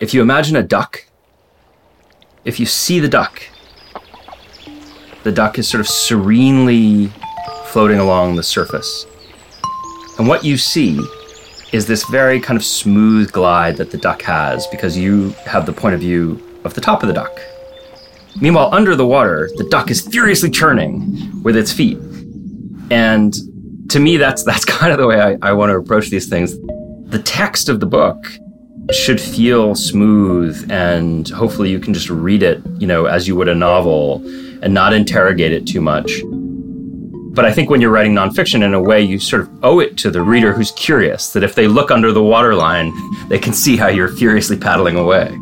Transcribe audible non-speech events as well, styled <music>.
If you imagine a duck, if you see the duck, the duck is sort of serenely floating along the surface. And what you see is this very kind of smooth glide that the duck has because you have the point of view of the top of the duck. Meanwhile, under the water, the duck is furiously churning with its feet. And to me, that's that's <laughs> kind of the way I, I want to approach these things. The text of the book should feel smooth and hopefully you can just read it, you know, as you would a novel and not interrogate it too much. But I think when you're writing nonfiction, in a way, you sort of owe it to the reader who's curious that if they look under the waterline, <laughs> they can see how you're furiously paddling away.